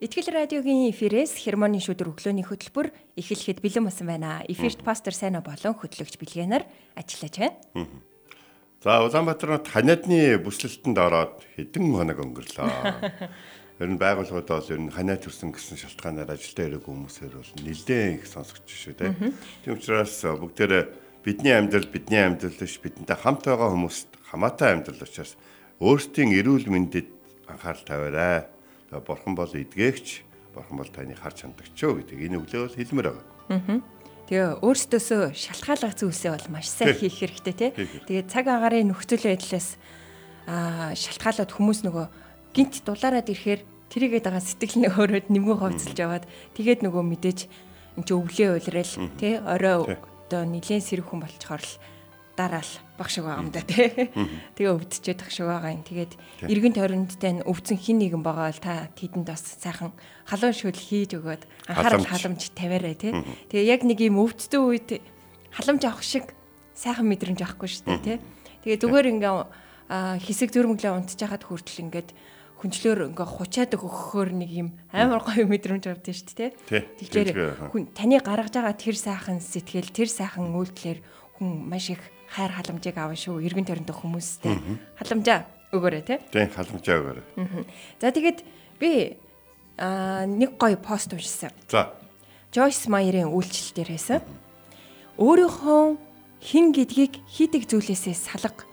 Итгэл радиогийн эфирээс хермоны шүдэр өглөөний хөтөлбөр эхлэхэд бэлэн болсон байна. Эфирт пастор Сайна болон хөтлөгч Билгэнаар ажиллаж байна. За Улаанбаатар хот ханиадны бүслэлтэнд ороод хэдэн хоног өнгөрлөө. Ер нь байгууллагууд бол ер нь ханиад төрсөн гэсэн шалтгаанаар ажилдаа ирэх хүмүүсээр бол нэлээд их сонсогч шүү дээ. Тийм учраас бүгдээрээ бидний амьдрал бидний амьдрал биш бидэнтэй хамт байгаа хүмүүст хамаатай амьдрал учраас өөрсдийн эрүүл мэндэд анхаарал тавиарай. Бурхан бол эдгээгч, бурхан бол таны харж хандагч шүү гэдэг. Энэ өглөө бол хэлмээр байгаа. Тэгээ өөрсдөөсөө шалтгаалгах зүйлсээ бол маш сайн хийх хэрэгтэй тий. Тэгээ цаг агаарын нөхцөл байдлаас аа шалтгаалаад хүмүүс нөгөө гинт дулаараад ирэхээр тэрийгээд байгаа сэтгэл нь өөрөд нэмгэн ховцолж яваад тэгээд нөгөө мэдээж энэ чи өвлөө уйлрал тий. Орой одоо нилээн сэрэг хүн болчхоор л дараал баг шиг байгаа юм да тий. Тэгээ өвдчихэд тах шиг байгаа юм. Тэгээд эргэн тойрондтай нь өвдсөн хин нэгэн байгаа л та тэдэнд бас сайхан халуун шүл хийж өгөөд анхаарал Халамж. тавиарай тий. Тэгээ яг нэг юм өвдсөн үед халамж авах шиг сайхан мэдрэмж авахгүй шүү дээ тий. Тэгээ зүгээр ингээ хэсэг зүрмөглөө унтчихад хүртэл ингээд хүнчлөөр ингээ хучаад өгөхөөр нэг юм амар гоё мэдрэмж авдсан шүү дээ Тий. Тэгэхээр хүн таны гаргаж байгаа тэр сайхан сэтгэл тэр сайхан үйлдэлэр хүн маш их хайр халамжийг авна шүү. Иргэн тойрондох хүмүүстэй халамжаа өгөөрэй тий. Тийм халамжаа өгөөр. За тэгээд би аа нэг гоё пост уншсан. За. Joyce Meyer-ийн үйлчлэл дээрээс өөрийнхөө хин гэдгийг хийдэг зүйлээсээ салга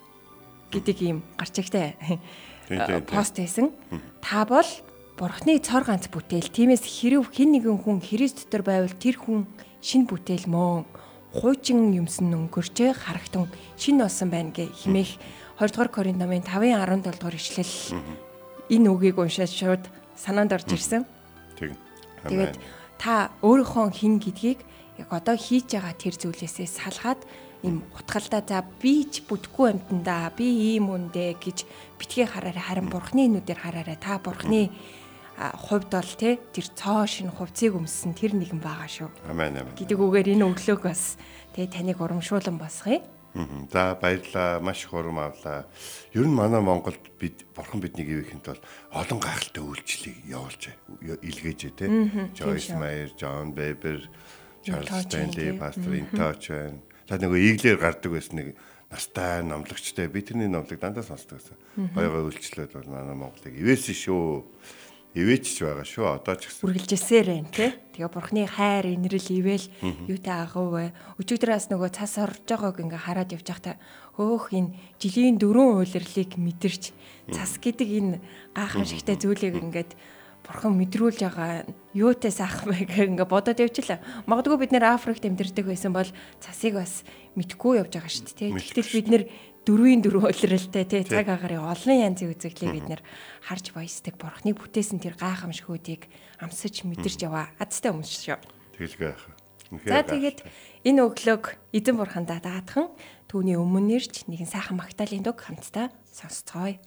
гэдэг юм гарч тийм. пост хийсэн. Та бол Бурхны цор ганц бүтээл. Тиймээс хэрв хэн нэгэн хүн Христ дотор байвал тэр хүн шин бүтээл мөн. Хуучин юмсан өнгөрчөө харагтун шин болсон байна гэ химээх 2 дугаар Коринт номын 5-ын 17 дугаар ишлэл. Энэ үгийг уншаад шууд санаанд орж ирсэн. Тэг. Тэгээд та өөрийнхөө хин гэдгийг яг одоо хийж байгаа тэр зүйлээсээ салгаад им утгалдаа за би ч бүтггүй амтандаа би ийм үндэ гэж битгий хараарай харин бурхны нүдээр хараарай та бурхны а, хувьд бол те тэр цоо шин хувцсыг өмссөн тэр нэгэн байгаа шүү Амен амен. гэдэг үгээр энэ өглөөг бас те таныг урамшуулан босгоё. За баярлаа. Маш их урам авлаа. Ер нь манай Монголд бид бурхан биднийг ивэхэд бол олон гайхалтай үйлчлийг явуулж илгээж тэ. Joyce Meyer, John Beber, Charles Stanley, Pastor Intoch байна. За нөгөө иглээр гардаг байсан нэг настай номлогчтой би тэрний номлог дандаа сонсдог байсан. Баягаа үйлчлээд бол манай Монголыг ивээсэн шүү. Ивээч байгаа шүү. Одоо ч гэсэн. үргэлжилсээр байна те. Тэгээ бурхны хайр инрэл ивэл юутай агав вэ? Өчигдрээс нөгөө цас орж байгааг ингээ хараад явж байхдаа хөөх энэ жилийн дөрөв үйлрлийг мэдэрч цас гэдэг энэ гайхамшигтай зүйлийг ингээд бурхан мэдрүүлж байгаа юутай сайхан гэх ингээ бодоод явчихлаа. Магадгүй бид нэр Африкт амьдардаг байсан бол цасыг бас мэдхгүй явж байгаа шүү дээ. Гэтэл бид нэр дөрвийн дөрөв үйлрэлтэй тий цаг агаарын олон янзын үзэгдлийг бид нэр харж баясдаг бурхны бүтээсэн тэр гайхамшгүүдийг амсаж мэдэрч яваа азтай хүмүүс шүү. Тэгэлгүй яах. За тэгээд энэ өглөөг эзэн бурхандаа даатхан түүний өмнө нэрч нэгэн сайхан магтаалын дуг хамтдаа сонсцгоё.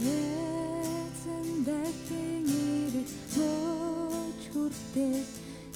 Эцэн дэхтэн ирэх мөч хүртээ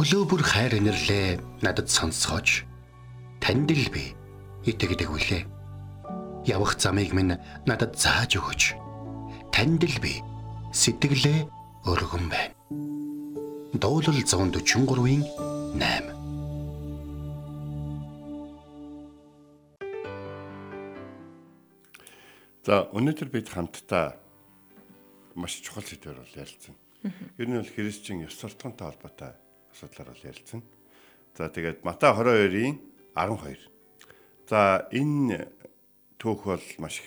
Өглөө бүр хайр инэрлээ надад сонсгооч. Танд л би итгэдэг үлээ. Явах замыг минь надад зааж өгөөч. Танд л би сэтгэлээ өргөн байна. Дуулал 143-ийн 8 За өнөөдөр бид хамтдаа маш чухал сэдвээр бол ярилцсан. Ер нь бол христчин ёс суртахуунтай холбоотой асуудлаар бол ярилцсан. За тэгээд Матай 22-ийн 12. За энэ түүх бол маш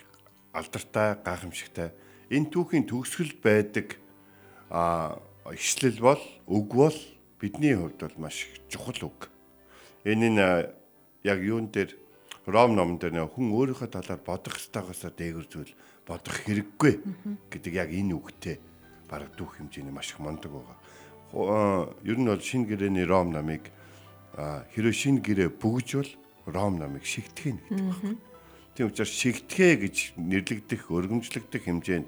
алдартай, гайхамшигтай. Энэ түүхийн төгсгөлд байдаг а ишлэл бол үг бол бидний хувьд бол маш чухал үг. Энэ нь яг юун дээр Ром номон дээр нэ хүн өөрийнхөө талаар бодох ёстойгоосоо дээгүр зүйл бодох хэрэггүй гэдэг яг энэ үгтэй бараг дүүх хэмжээний маш их мондөг байгаа. Ер нь бол шинэ гэрээний Ром намыг хэрэв шинэ гэрээ бүгжвэл Ром намыг шигтгэх гэдэг байна. Тийм учраас шигтгэе гэж нэрлэгдэх, өргөмжлөгдөх хэмжээнд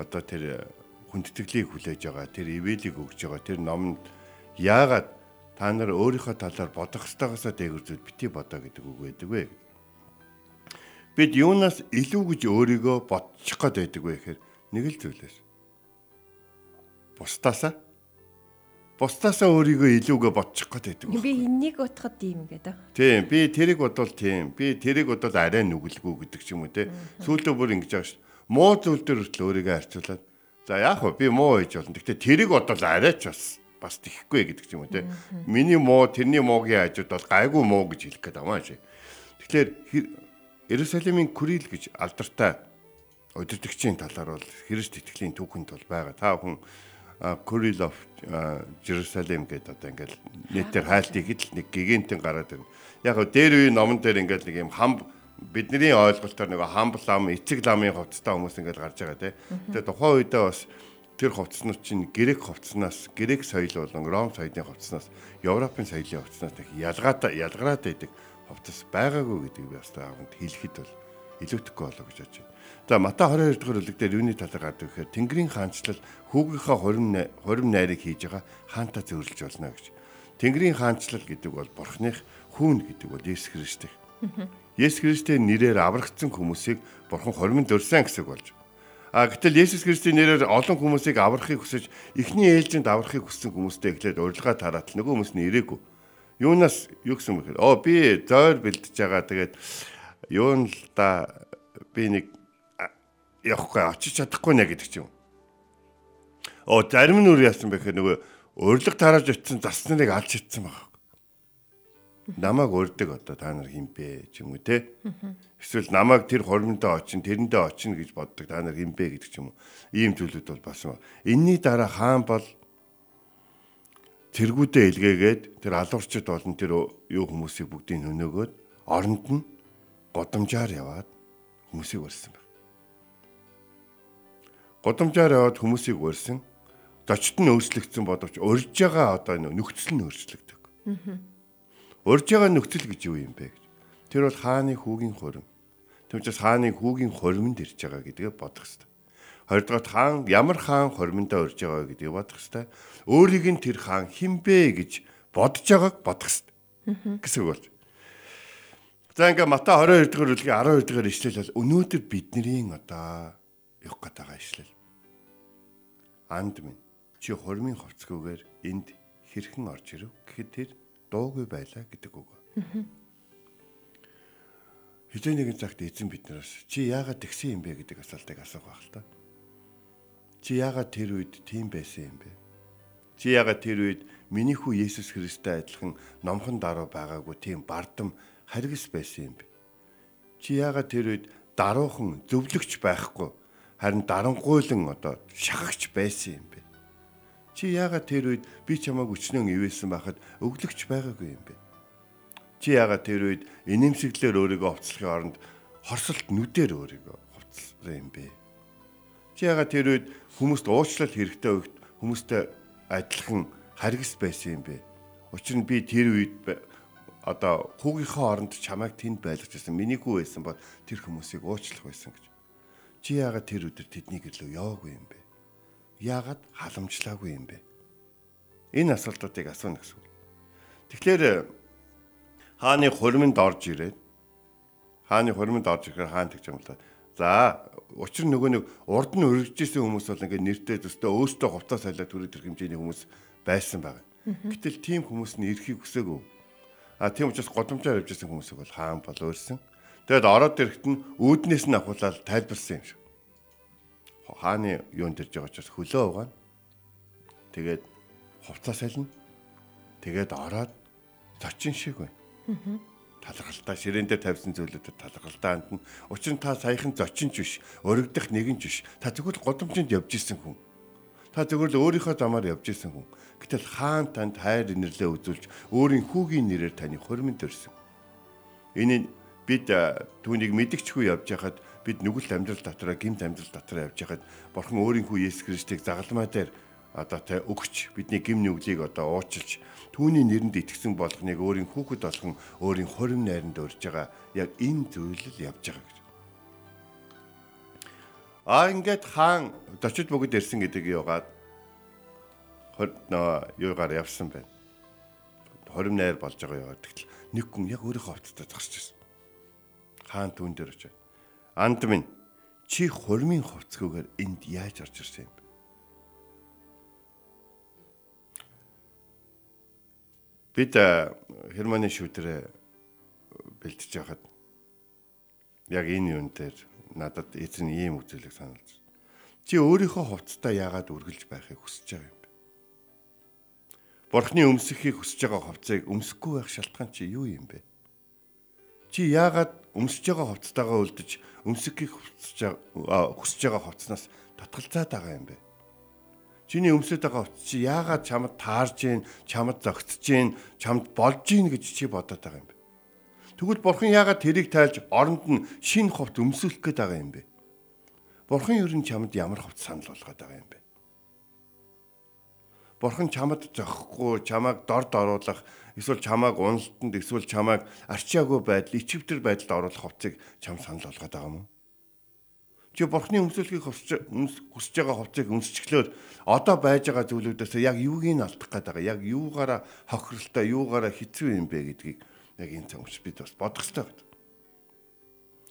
одоо тэр хүндэтгэлийг хүлээж байгаа, тэр ивэлийг өгж байгаа, тэр номонд яагаад та нар өөрийнхөө талаар бодох ёстойгоосоо дээгүр зүйл бити бодоо гэдэг үг байдаг вэ? Бид юунаас илүү гэж өөрийгөө бодчих гээд байдаг вэ гэхээр нэг л зүйлээс. Бусдаасаа бусдаасаа өөрийгөө илүүгээ бодчих гээд байдаг. Би энэнийг утгад юм гэдэг. Тийм, би тэрийг бодвол тийм. Би тэрийг бодвол арай нүгэлгүй гэдэг ч юм уу те. Сүүлдээ бүр ингэж байгаа ш. Муу зүйл дээр хүртэл өөрийгөө харьцуулаад за яах вэ? Би муу хийж болно. Гэтэ тэрийг бодвол арай ч бас бас тийхгүй гэдэг ч юм уу те. Миний муу, тэрний муугийн хажууд бол гайгүй муу гэж хэлэх гээд байгаа юм шиг. Тэгэхээр Иерусалимын Күрил гэж алдартай удирдгчийн талаар бол Христ итгэлийн түүхэнд бол байгаа. Та хүн А, Jerusalem гэдэг одоо ингээл нийтээр хайлтыг хэл нэг гигантын гараад байна. Яг гоо дээр үе номон дээр ингээл нэг юм хам бидний ойлголтоор нэг хамб лам, эцэг ламын хувцастай хүмүүс ингээл гарч байгаа тий. Тэгээ тухайн үедээ бас тэр хувцснууд чинь грек хувцснаас, грек соёл болон ром соёлын хувцснаас, европын соёлын хувцснаас их ялгаатай ялгараад байдаг хувцас байгаагүй гэдгийг би бас таавд хэлэхэд бол илүүтэхгүй болоо гэж бодож байна. За Матай 22 дахь бүлэг дээр юуны талаар гардаг гэхээр Тэнгэрийн хаанчлал хүүгийнхаа хурим най- хурим найрыг хийж байгаа хаантаа зөвөрлөж болно гэж. Тэнгэрийн хаанчлал гэдэг бол Бурхных хүүн гэдэг бол Есүс Христ. Есүс Христийн нэрээр аврагдсан хүмүүсийг Бурхан хуримд өрсөн гэсэн болж. А гэтэл Есүс Христийн нэрээр олон хүмүүсийг аврахыг хүсэж эхний ээлжинд аврахыг хүссэн хүмүүстэй эхлээд урилга тараат нөгөө хүмүүс нь ирээгүй. Юунаас юу гэсэн бэ? Оо би зойр бэлдэж байгаа. Тэгээд юун л да би нэг явахгүй очиж чадахгүй нэ гэдэг ч юм. Оо зарим нь үр яасан бэ гэхээр нөгөө урилга тарааж очсон засныг алж итсэн байгаа. Намааг урддаг одоо та нар хинбэ ч юм уу те. Эсвэл намааг тэр хуримдаа очин тэрэндээ очин гэж боддог та нар хинбэ гэдэг ч юм уу. Ийм зүйлүүд бол бас юм. Энийний дараа хаан бол тэргүүдээ илгээгээд тэр алуурчид болон тэр юу хүмүүсийг бүгдийг хөнөөгөөд оронд нь годамжаар яваад хүмүүсийг урьсан байна. Годамжаар яваад хүмүүсийг урьсан. Зочд нь өөрчлөгдсөн бодовч урьж байгаа одоо нөхцөл нь өөрчлөгдөг. Урьж байгаа нөхцөл гэж юу юм бэ гэж. Тэр бол хааны хүүгийн хурим. Тэр учраас хааны хүүгийн хуримд ирж байгаа гэдгээ бодох хэрэгтэй. Хоёрдугаар хаан ямар хаан хуримдаа урьж байгаа гэдгийг бодох хэрэгтэй. Өөрийг нь тэр хаан хинбэ гэж бодож байгааг бодох хэрэгтэй. гэсэн үг болж. За ингээ Матай 22 дугаар бүлгийн 12 дугаар ишлэл бол өнөөдөр бидний одоо ишлэл. Анд минь чи хурмын хувцгүйгээр энд хэрхэн орж ирв гэхэд тэр дуугүй байлаа гэдэг үг. Хизээ нэгэн цагт эзэн биднээс чи яагаад тэгсэн юм бэ гэдэг асуултыг асуух байх л та. Чи яагаад тэр үед тийм байсан юм бэ? Чи яагаад тэр үед миний хүү Есүс Христтэй адилхан номхон даруй байгаагүй тийм бардам харгас байсан юм бэ? Чи яагаад тэр үед даруухан зөвлөгч байхгүй харин дарангуйлан одоо шахагч байсан юм бэ? Чи яагаад тэр үед би чамайг өчнөн ивээсэн байхад өглөгч байгаагүй юм бэ? Чи яагаад тэр үед инэмсэглэлээр өөрийгөө хувцлахын оронд хорсолт нүдээр өөрийгөө хувцсан юм бэ? Чи яагаад тэр үед хүмүүст уучлал хэрэгтэй үед хүмүүстэй адилхан харгас байсан юм бэ? Учир нь би тэр үед одоо хүүгийнхээ оронд чамайг тэнд байлгаж байсан. Миний хүү байсан бол тэр хүмүүсийг уучлах байсан гэж. Чи яагаад тэр өдөр тэднийг илүү яваагүй юм бэ? Яагаад халамжлаагүй юм бэ? Энэ асуултуудыг асууна гэсэн. Тэгэхээр хааны хуримд орж ирээд хааны хуримд орж ирэхээр хаан тэгж юм л да. За учир нь нөгөө нэг урд нь өргөжжсэн хүмүүс бол ингээд нэртэй төстөө өөстөө хувцас сайлаа төрөд ирэх хэмжээний хүмүүс байсан байгаа. Гэтэл тийм хүмүүс нь ирэхийг хүсээгүй. А тийм учраас годомжоор явж исэн хүмүүсийг бол хаан бол өөрсөн. Тэгэд ороод ирэхэд нь үүднээс нь ахуулаад тайлбарсан юм шиг. Хааны юунд ирж байгаа учраас хөлөө угаана. Тэгээд хувцас сайлна. Тэгээд ороод зочин шиг байна. Талархалтай ширээн дээр тавьсан зүйлүүдэд талархалтай хандна. Учир нь та саяхан зочинч биш, өргөдөх нэгэнч биш. Та зөвхөн годомжинд явж исэн хүн. Та зөвхөн л өөрийнхөө замаар явж исэн хүн. Гэтэл хаан танд хайр инэрлээ үзүүлж өөрийн хүүгийн нэрээр таны хормын төрсөн. Энэ бид түүнийг мэдгчгүй явж хахад бид нүгэл амьдрал дотроо гимт амьдрал дотроо явж хахад бурхан өөрийн хүү Есүс Христийг загалмай дээр одоо тэ өгч бидний гим нүглийг одоо уучлж түүний нэрэнд итгэсэн болгоныг өөрийн хүүхэд болгон өөрийн хорим найранд өрж байгаа яг энэ зүйл л явж байгаа гэж. А ингээд хаан дочид бөгөд ирсэн гэдэг юугаад юугаар явсан байна. Хорим найр болж байгаа яа. Тэгтэл нэг хүн яг өөрийнхөө хувцастай зогсож байсан. Хаан түүн дээр очив. Анд минь чи хормын хувцгүйгээр энд яаж орж ирсэн юм бэ? бид Германы шүтрээ бэлтэж байхад яг энэ юм дээр надад эзэн ийм үзүүлэг саналж. Чи өөрийнхөө хувцастаа яагаад үргэлж байхыг хүсэж байгаа юм? Бурхны өмсөхийг хүсэж байгаа хувцыг өмсөхгүй байх шалтгаан чи юу юм бэ? Чи яагаад өмсөж байгаа хувцастаагаа үлдэж өмсөхийг хүсэж байгаа хувцснаас татгалзаад байгаа юм бэ? Чиний өмсөд байгаа хувцас чи яагаад чамд таарж гин, чамд зөгтөж гин, чамд болж гин гэж чи бодоод байгаа юм бэ? Тэгвэл бурхан яагаад тэрийг тайлж оронд нь шинэ хувц өмсөх гээд байгаа юм бэ? Бурхан ер нь чамд ямар хувц санал болгоод байгаа юм бэ? Бурхан чамд зохихгүй, чамайг дорд оруулах, эсвэл чамайг уналтанд, эсвэл чамайг арчаагүй байдал, ичвтер байдалд оруулах хувцыг чам санал болгоод байгаа юм? Чи бурхны өмсөлхийг хүсэж байгаа хувцыг өмсчихлөөр одоо байж байгаа зүйлүүдээс яг юуг нь алдах гээд байгаа. Яг юугаараа хохиролтой, юугаараа хэцүү юм бэ гэдгийг яг энэ цагт бид бас бодох хэрэгтэй байна.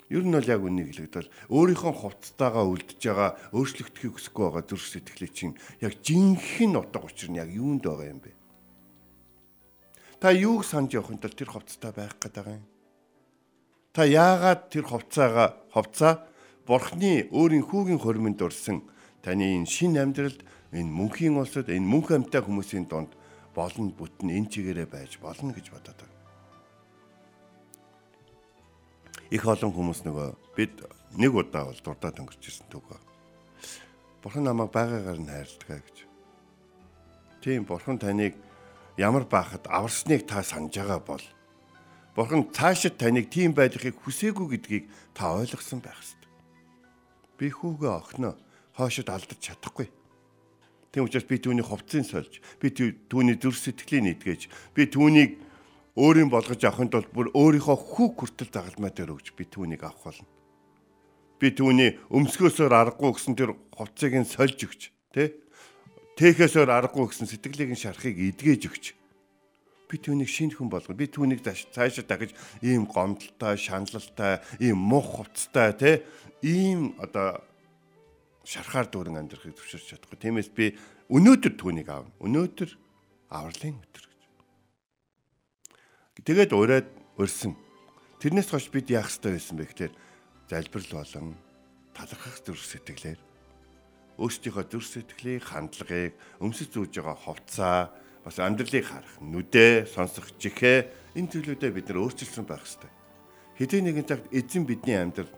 Ер нь бол яг үнийг хэлэхдээ өөрийнхөө хувцтайгаа үлдэж байгаа өөрчлөгдөхийг хүсэхгүй байгаа зүрх сэтгэлийг чинь яг жинхэнэ утга учир нь яг юунд байгаа юм бэ? Та юуг санаж явахын тулд тэр хувцтай байх гээд байгаа юм? Та яагаад тэр хувцаагаа хувцаа Бурхны өөрийн хүүгийн хормонд дурсан таны энэ шин амьдралд энэ мөнхийн улсад энэ мөнх амьтаа хүмүүсийн донд болон бүтэн энэ чигээрээ байж болно гэж бодоод Их олон хүмүүс нөгөө бид нэг удаа бол дурдаад өнгөрч ирсэн төгөө. Бурхан намайг байгаагаар нь хайрладаг гэж. Тийм бурхан таныг ямар бахад аварсныг та санаж байгаа бол бурхан цаашид таныг тийм байдлыг хүсээгүй гэдгийг та ойлгосон байх ёстой би хүүгээ огноо хоошод алдаж чадахгүй. Тийм учраас би түүний хувцсыг сольж, би түүний зүрх сэтгэлийг нэгтгэж, би түүнийг өөрийн болгож авахын тулд бүр өөрийнхөө хүүг хүртэл загалмай дээр өгч би түүнийг авах болно. Би түүний өмсгөөсөөр аргагүй гэсэн тэр хувцсыг нь сольж өгч, тэ? Тэхээсөөр аргагүй гэсэн сэтгэлийг нь шарахыг эдгэж өгч би түүнийг шинэ хүн болгоно. Би түүнийг цаашаа дахиж ийм гомдолтой, шаналлтай, ийм мух хувцтай те ийм одоо шархаар дүүрэн амьдрахыг төвшөрч чадахгүй. Тиймээс би өнөөдөр түүнийг аавна. Өнөөдөр авралын өдөр. Тэгээд ураад өрсөн. Тэрнээс хойш бид яах ёстой байсан бэ гэхээр залбирал болон талархах зүрх сэтгэлээр өөрсдийнхөө зүрх сэтгэлийг, хандлагыг, өмсөж зүүж байгаа ховцаа, бас амьдралыг харах, нүдээ, сонсох жихээ энэ зүйлүүдэд бид нар өөрчилсөн байх ёстой. Хэдий нэгэн цагт эзэн бидний амьдрал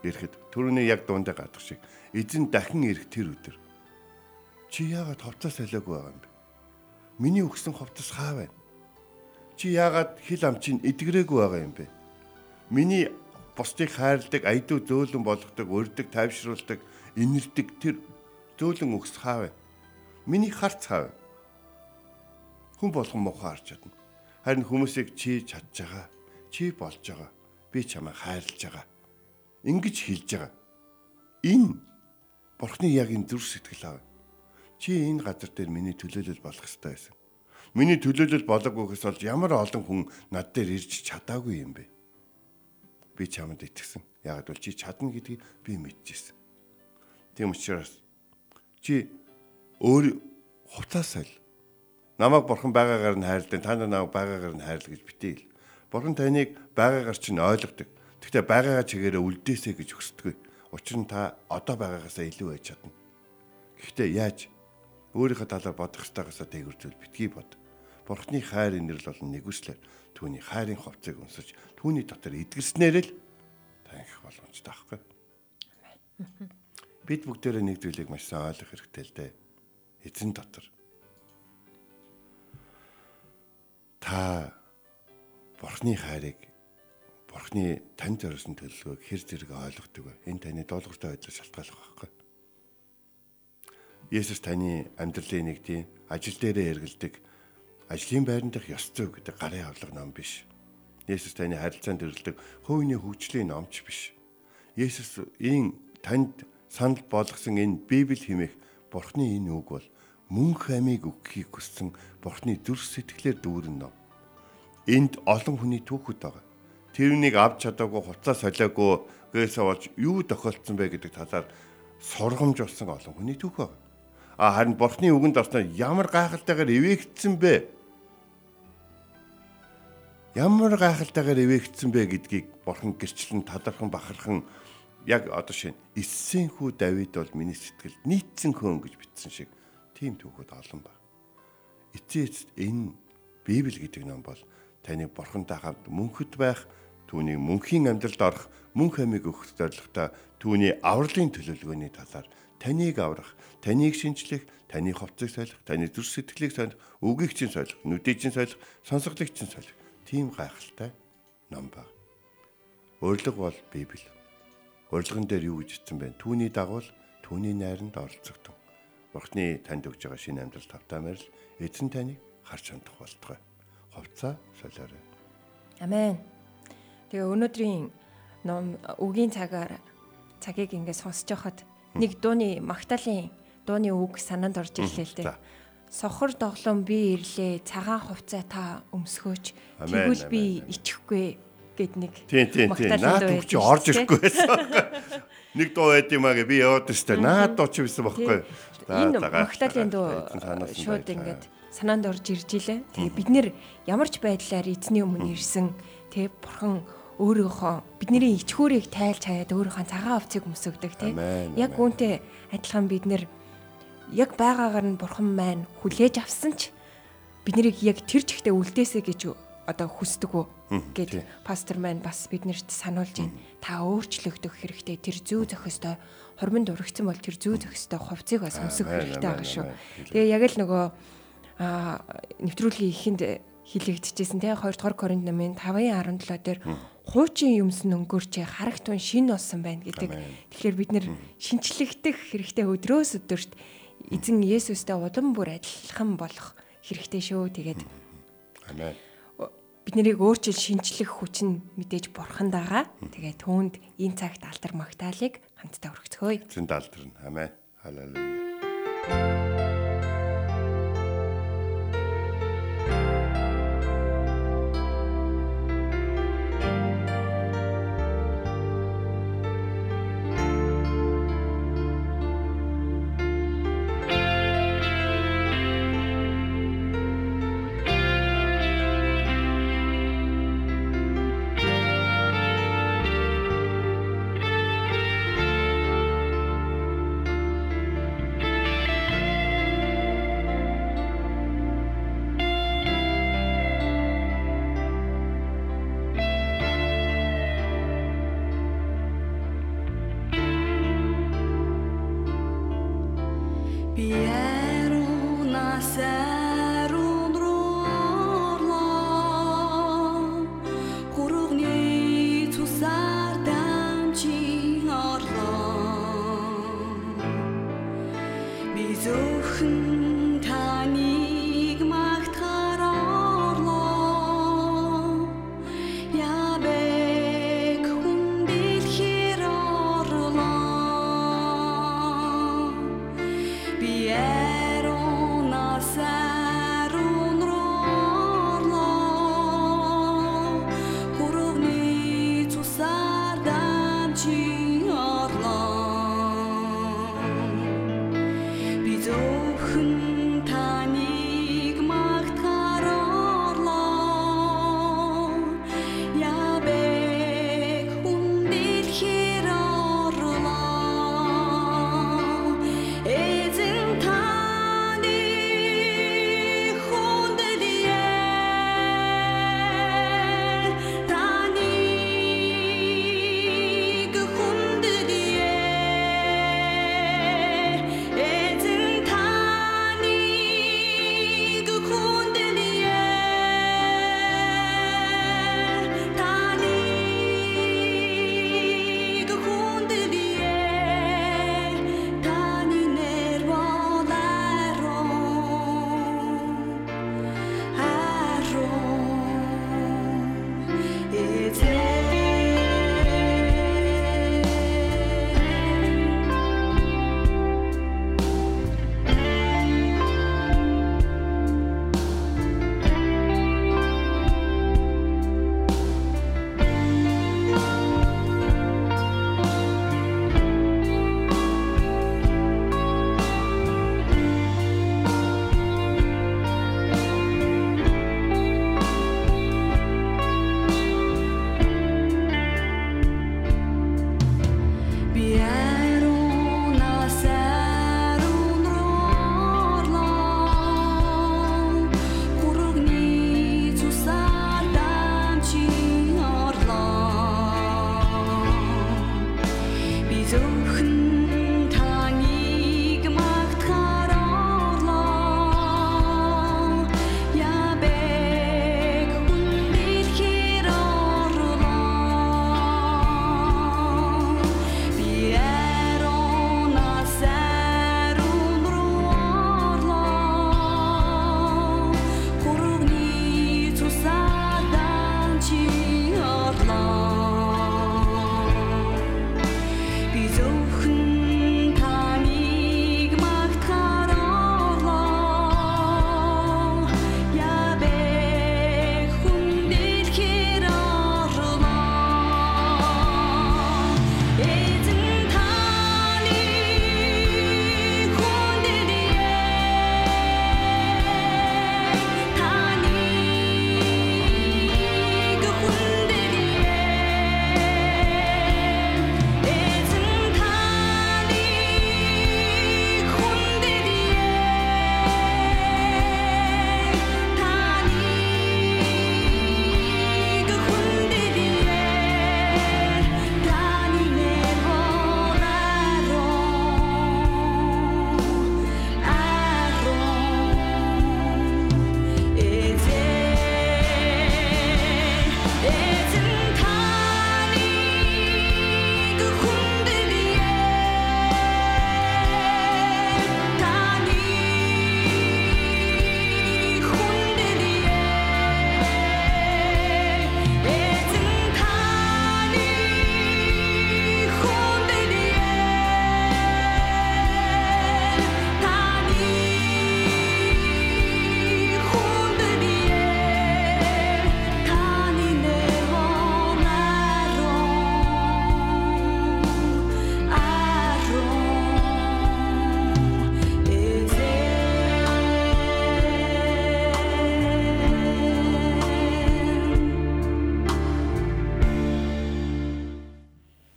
ирэхэд түрүүний яг дундаа гадах шиг эзэн дахин ирэх тэр өдөр чи яагаад ховцоо солиогүй байгаа юм бэ? Миний өгсөн ховцос хаа байна? Чи яагаад хил амчин эдгрээгүй байгаа юм бэ? Миний бусдыг хайрладаг, айдуу зөөлөн болгодог, өрдөг, тайвшруулдаг, инэрдэг тэр зөөлөн өгс хаа вэ? Миний харц хаа вэ? Хүн болгон муухай харж чадна. Харин хүмүүсийг чи чадж байгаа. Чи болж байгаа. Би чамайг хайрлаж байгаа. Ингиж хэлж байгаа. Энэ Бурхны яг энэ зүрх сэтгэл аав. Чи энэ газар дээр миний төлөөлөл болох ёстой байсан. Миний төлөөлөл болоогүй гэс бол ямар олон хүн над дээр ирж чадаагүй юм бэ? Би чамд итгэсэн. Яг бол чи чадна гэдгийг би мэдчихсэн. Тийм учраас чи өөр хувцас саль. Намайг бурхан байгаагаар нь хайрладаг, та намайг байгаагаар нь хайрлаа гэж битээл. Бурхан таныг байгаагаар чинь ойлгодог. Гэхдээ байгаагаа чигээрээ үлдээсэй гэж хүсдэг. Учир нь та одоо байгаагаасаа илүү байж чадна. Гэхдээ яаж өөрийнхөө талаар бодох ёстойгоосаа дээгүрзүүл битгий бод. Бурхны хайр инэрл болон нэгүслэр түүний хайрын ховцыг өнсөж түүний дотор эдгэрснээр л таних боломжтой байхгүй. Бид бүгдээрээ нэг зүйлийг маш сайн ойлгох хэрэгтэй л дээ. Эзэн дотор та Бурхны хайрыг Бурхны танд зориулсан төлөвлөгөөг хэр зэрэг ойлгодог вэ? Энэ таны долгортой байдлаас шалтгаалах байхгүй. Есүс таны амьдралын нэг тийм ажил дээрээ эргэлдэг ажлын байран дах ёс зүй гэдэг гарын авлага ном биш. Есүс таны харилцаанд төрөлдөг хувийн хөгжлийн номч биш. Есүс энэ танд санал болгосон энэ Библи хэмээх Бурхны энэ үг бол мөнх амийг өгөхийг хүссэн Бурхны зүрх сэтгэлээр дүүрэн ном. Энд олон хүний түүхүүд байгаа. Тэрнийг авч чадаагүй хуцаа солиагүй гээсээ болж юу тохиолдсон бэ гэдэг талаар сургамж болсон олон хүний түүх байгаа. А харин Бурхны үгэнд орсноо ямар гайхалтайгаар эвээгдсэн бэ? Ямар гайхалтайгаар эвээгдсэн бэ гэдгийг Бурхан гэрчлэн талархан бахархан яг одоо шин эссэн хүү Давид бол миний сэтгэлд нийцсэн хөөн гэж бичсэн шиг тийм түүхүүд олон байна. Эцээ эцэд энэ Библи гэдэг ном бол таны бурхантай хамт мөнхөд байх, түүний мөнхийн амьдралд орох, мөнх амиг өгөх зорилготой түүний авралын төлөвлөгөөний талаар таныг аврах, таныг шинчлэх, таны ховцыг солих, таны зүрх сэтгэлийг солих, үгийг чинь солих, нүдийг чинь солих, сонсголыг чинь солих. Тийм гайхалтай ном баг. Урилга бол Библи. Урилган дээр юу гэж хэлсэн бэ? Түүний дагуул түүний найранд оролцогдсон. Бурхны танд өгж байгаа шинэ амьдрал тавтаамаар л эзэн таныг харж хандах болтугай. Ховцаа солиорой. Амен. Тэгээ өнөөдрийн ном үгийн цагаар цагийг ингээд сонсож байхад нэг дууны магтаалын дууны үг санаанд орж ирлээ л дээ. Сохор доглон би ирлээ цагаан хувцаа та өмсгөөч. Тэгвэл би ичихгүй гэд нэг Тийм тийм тийм. Наад үг чи орж ирэхгүй байсан. Нэг дуу байд юм аа гэ би яваад өстэй. Наад дуу чи байсан байхгүй. Энэ магтаалын дуу шууд ингээд санаанд орж ирж илээ. Тэгээ бид нэр ямар ч байдлаар эзний өмнө ирсэн тэгээ бурхан өөрийнхөө бидний ичхүүрийг тайлж хаяад өөрийнхөө цагаан овцыг өмсөгдөг тий. Яг үүнтэй адилхан бид нэр яг байгаагаар нь бурхан маань хүлээж авсан ч бид нарыг яг тэр чигтээ үлдээсэй гэж одоо хүсдэг үү гэд пастор маань бас биднэрт сануулж байна. Та өөрчлөгдөх хэрэгтэй. Тэр зүү зохистой хормонд урагцсан бол тэр зүү зохистой хувцыг бас өмсөх хэрэгтэй байгаа шүү. Тэгээ яг л нөгөө нэвтрүүлгийн ихэнд хилэгдэжсэн те 2 дугаар Коринт намын 5:17 дээр хуучин юмс нөнгөрч харагт тун шин болсон байна гэдэг. Тэгэхээр бид нэр шинчлэгдэх хэрэгтэй өдрөөс өдөрт эзэн Есүстэй улам бүр адилхан болох хэрэгтэй шүү. Тэгээд Амен бид нарыг өөрчил шинчлэх хүч нь мэдээж бурхан дагаа. Тэгээ түүнд энэ цагт алдар магтаалык хамтдаа өргөцгөөе. зэн далдрна. Амен. Халелуя.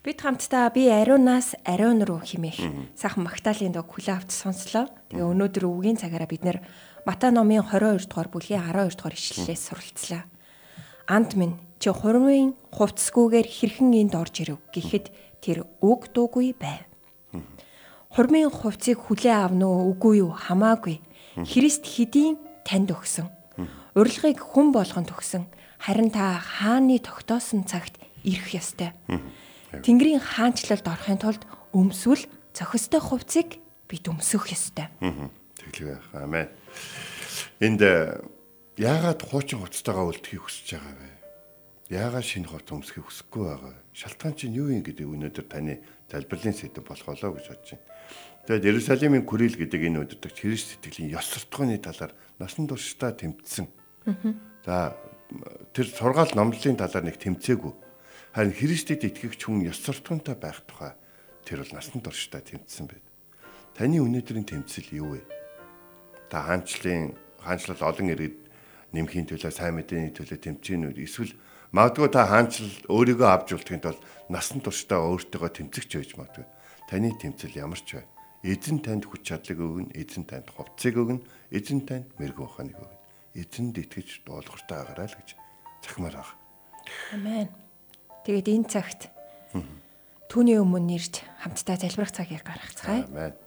Бид хамтдаа би ариунаас ариун руу химээх сайхан магтаалын дог хүлээ авч сонслоо. Тэгээ өнөөдөр өвгийн цагаараа бид нэр Матай номын 22 дугаар бүлгийн 12 дугаар ишлэлээс суралцлаа. Анд минь чи хурмын хувцсгүйгээр хэрхэн энд орж ирэв гэхэд тэр үг дуугүй байв. Хурмын хувцсыг хүлээ авна уу үгүй юу хамаагүй. Христ хэдийн танд өгсөн. Урилгыг хүн болгонд өгсөн. Харин та хааны тогтоосон цагт ирэх ёстой. Тэнгэрийн хаанчлалд орохын тулд өмсвөл зохистой хувцсыг бид өмсөх ёстой. Тэглэв байх. Амен. Энд э, яагаад хуучин хувцастайгаа үлдэхийг хүсэж байгаа вэ? Яагаад шинэ хувц өмсөхийг хүсэхгүй байгаа вэ? Шалтгаан чинь юу юм гэдэг өнөөдөр таны залбирлын сэдв болох болоо гэж бодож байна. Тэгээд Иерусалимын күрэл гэдэг энэ өдөртөгч Христ сэтгэлийн ёс суртахууны талаар насан туршдаа тэмцсэн. За тэр сургаал номлолын талаар нэг тэмцээгүй. Харин Христэд итгэгч хүн ёс суртахуунтай байх тухай тэр бол насан туршдаа тэмцсэн байд. Таны өнөөдрийн тэмцэл юу вэ? Та хаанчлалын хаанчлал олон иргэд нэмхийн төлөө сайн мэдээний төлөө тэмцээн үү? Эсвэл магадгүй та хаанчлал өөрийгөө авч үлдэхин тулд насан туршдаа өөртөөгөө тэмцэгч байж магадгүй. Таны тэмцэл ямар ч бай. Эзэн танд хүч чадлыг өгнө, эзэн танд хувцсыг өгнө, эзэн танд мэрэгэн ухааныг өгнө. Эзэнд итгэж дуулууртай агараа л гэж захимаар байгаа. Амен. Тэгээд энэ цагт түүний өмнө нэрж хамтдаа залбирах цагийг гаргацгаая. Амен.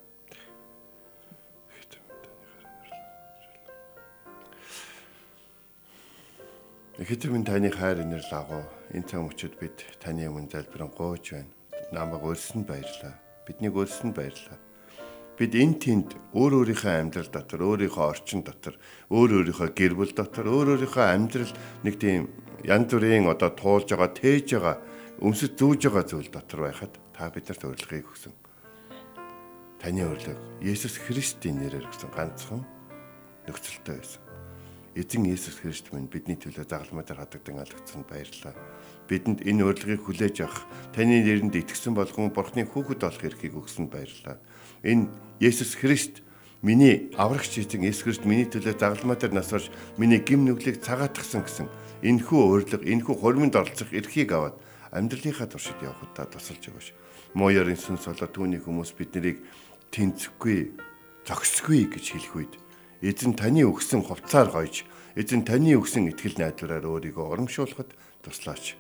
Ихэдэр минь таны хайр инэр лагуу энэ цаг мөчид бид таны өмнө залбирэн гооч байна. Намайг өрсөнд баярлаа. Биднийг өрсөнд баярлаа. Бид энэ тэнд өөр өөрийнхөө амьдрал дотор, өөрийнхөө орчин дотор, өөр өөрийнхөө гэр бүл дотор, өөр өөрийнхөө амьдрал нэг тийм янз бүрийн одоо туулж байгаа, тээж байгаа, өмсөж зүүж байгаа зүйл дотор байхад та биднэрт урилгыг өгсөн. Таны урилга Есүс Христийн нэрээр өгсөн ганцхан нөхцөлтэй байсан. Эзэн Есүс Христ минь бидний төлөө загалмай дээр хадагдан алгацсан баярлалаа. Бидэнд энэ урилгыг хүлээж авах, таны нэрэнд итгэсэн болгон Бурхны хүүхэд болох эрхийг өгсөн баярлалаа. Энэ Есүс Христ миний аврагч эзэн Есүс Христ миний төлөө загалмай дээр нас орж миний гим нүглийг цагаатгсан гэсэн энэхүү урилга, энэхүү хормонд оролцох эрхийг аваад амьдралынхаа туршид явахудаа тусалж өгөөш. Мууярын сүнс болоо түүний хүмүүс биднийг тэнцэхгүй, зогсгүй гэж хэлэх үед эзэн таны өгсөн хувцаар гойж, эзэн таны өгсөн итгэл найдвараар өөрийгөө урамшуулахад туслаач.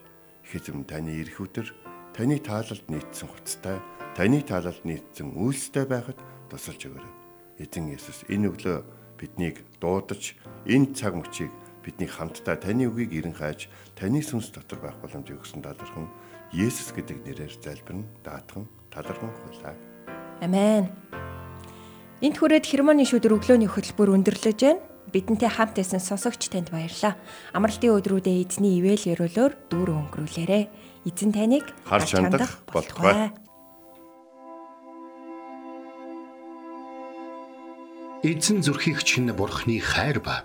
Ихэзэн таны ирэх өдөр таны таалалд нийцсэн хувцтай, таны таалалд нийцсэн үйлстэй байхад тусалж өгөөрэй. Эзэн Есүс энэ өглөө биднийг дуудаж, энэ цаг мөчийг бидний хамтдаа таны үгийг эрен хайж, таны сүнс дотор байх боломжийг өгсөн талархан Есүс гэдэг нэрээр залбирна, даатхан, талархан хуйлаа. Амен. Энд хүрээд хермоны шүдэр өглөөний хөтөлбөр өндөрлөж байна. Бидэнтэй хамт байсан сонсогч танд баярлалаа. Амралтын өдрүүдэд эзний ивэл өрөөлөөр дүүр өнгөрүүлээрэ. Эзэн таныг Харж хандах болтугай. Эзэн зүрхийг чинь бурхны хайр ба